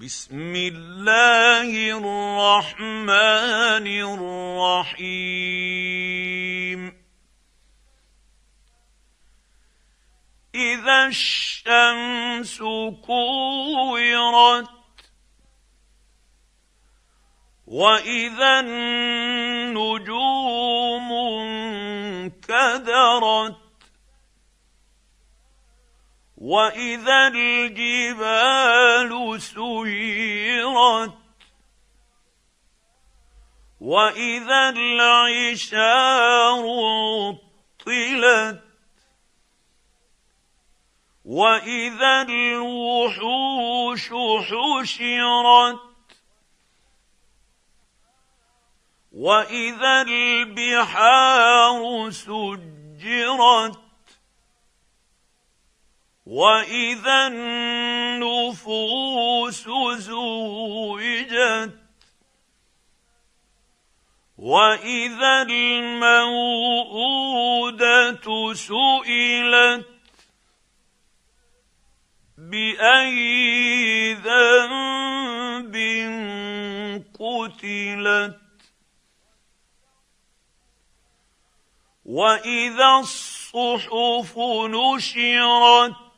بسم الله الرحمن الرحيم. إذا الشمس كورت وإذا النجوم انكدرت واذا الجبال سيرت واذا العشار عطلت واذا الوحوش حشرت واذا البحار سجرت واذا النفوس زوجت واذا الموءوده سئلت باي ذنب قتلت واذا الصحف نشرت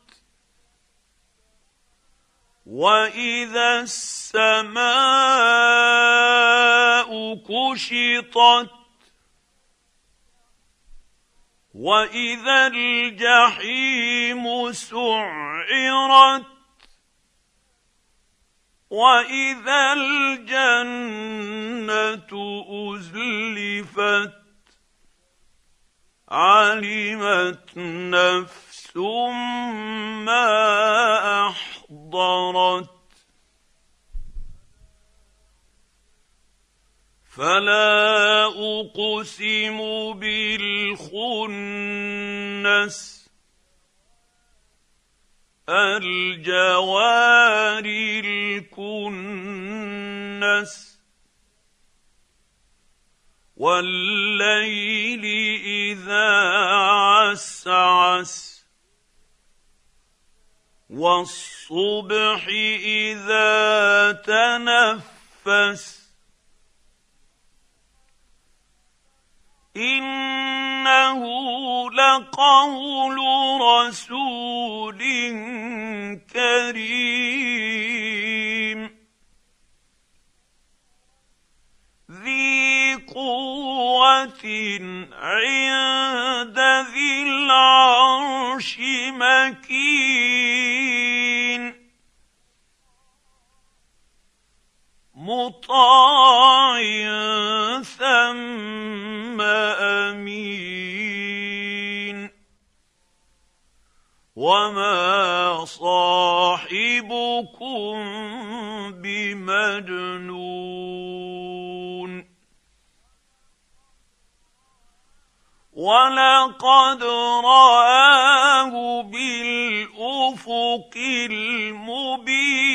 واذا السماء كشطت واذا الجحيم سعرت واذا الجنه ازلفت علمت نفس ما فلا اقسم بالخنس الجوار الكنس والليل اذا عسعس والصبح اذا تنفس انه لقول رسول كريم ذي قوه عند ذي العرش مكين مطاع وما صاحبكم بمجنون ولقد راه بالافق المبين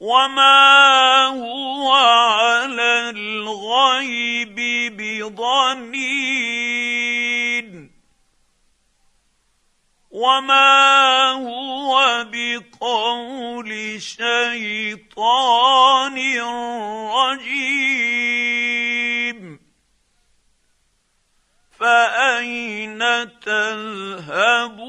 وما هو على الغيب بضنين وما هو بقول شيطان رجيم فاين تذهبون